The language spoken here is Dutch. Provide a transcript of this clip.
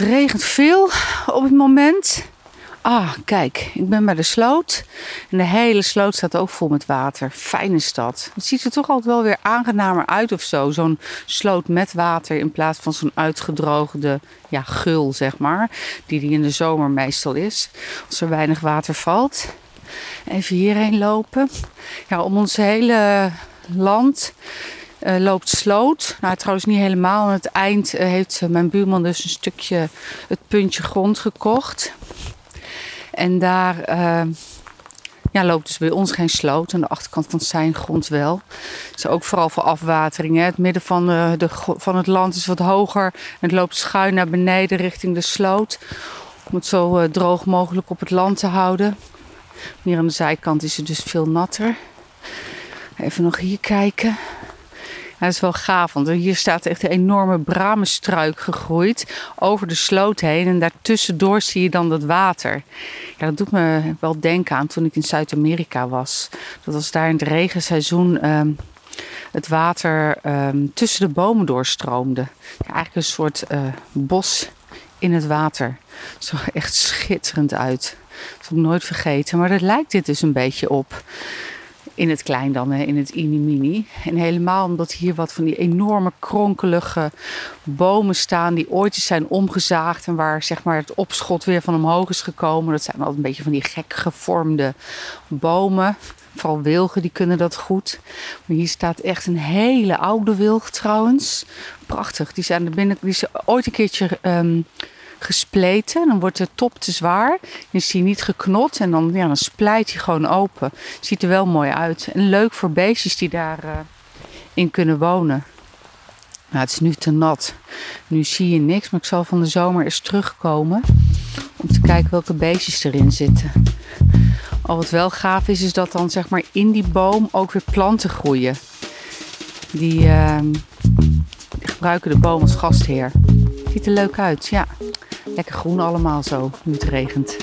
regent veel op het moment. Ah, kijk, ik ben bij de sloot. En de hele sloot staat ook vol met water. Fijne stad. Het ziet er toch altijd wel weer aangenamer uit of zo. Zo'n sloot met water in plaats van zo'n uitgedroogde ja, gul, zeg maar. Die die in de zomer meestal is. Als er weinig water valt. Even hierheen lopen. Ja, om ons hele land uh, loopt sloot. Nou, trouwens niet helemaal. Aan het eind uh, heeft mijn buurman dus een stukje het puntje grond gekocht. En daar ja, loopt dus bij ons geen sloot. Aan de achterkant van zijn grond wel. Is ook vooral voor afwatering. Hè. Het midden van, de, de, van het land is wat hoger. En het loopt schuin naar beneden richting de sloot. Om het zo droog mogelijk op het land te houden. Hier aan de zijkant is het dus veel natter. Even nog hier kijken. Dat is wel gaaf, want hier staat echt een enorme bramenstruik gegroeid over de sloot heen. En daartussendoor zie je dan dat water. Ja, dat doet me wel denken aan toen ik in Zuid-Amerika was. Dat was daar in het regenseizoen um, het water um, tussen de bomen doorstroomde. Ja, eigenlijk een soort uh, bos in het water. Het zag echt schitterend uit. Dat heb ik nooit vergeten. Maar dat lijkt dit dus een beetje op. In het klein dan, in het mini-mini. En helemaal omdat hier wat van die enorme kronkelige bomen staan die ooit eens zijn omgezaagd en waar zeg maar het opschot weer van omhoog is gekomen. Dat zijn altijd een beetje van die gek gevormde bomen. Vooral wilgen, die kunnen dat goed. Maar hier staat echt een hele oude wilg trouwens. Prachtig. Die zijn er binnen, die is ooit een keertje um, gespleten. Dan wordt de top te zwaar. Dan is hij niet geknot en dan, ja, dan splijt hij gewoon open. Ziet er wel mooi uit. En leuk voor beestjes die daarin uh, in kunnen wonen. Nou, het is nu te nat. Nu zie je niks, maar ik zal van de zomer eens terugkomen. Om te kijken welke beestjes erin zitten. Al wat wel gaaf is, is dat dan zeg maar in die boom ook weer planten groeien. Die, die gebruiken de boom als gastheer. Ziet er leuk uit, ja. Lekker groen allemaal zo, nu het regent.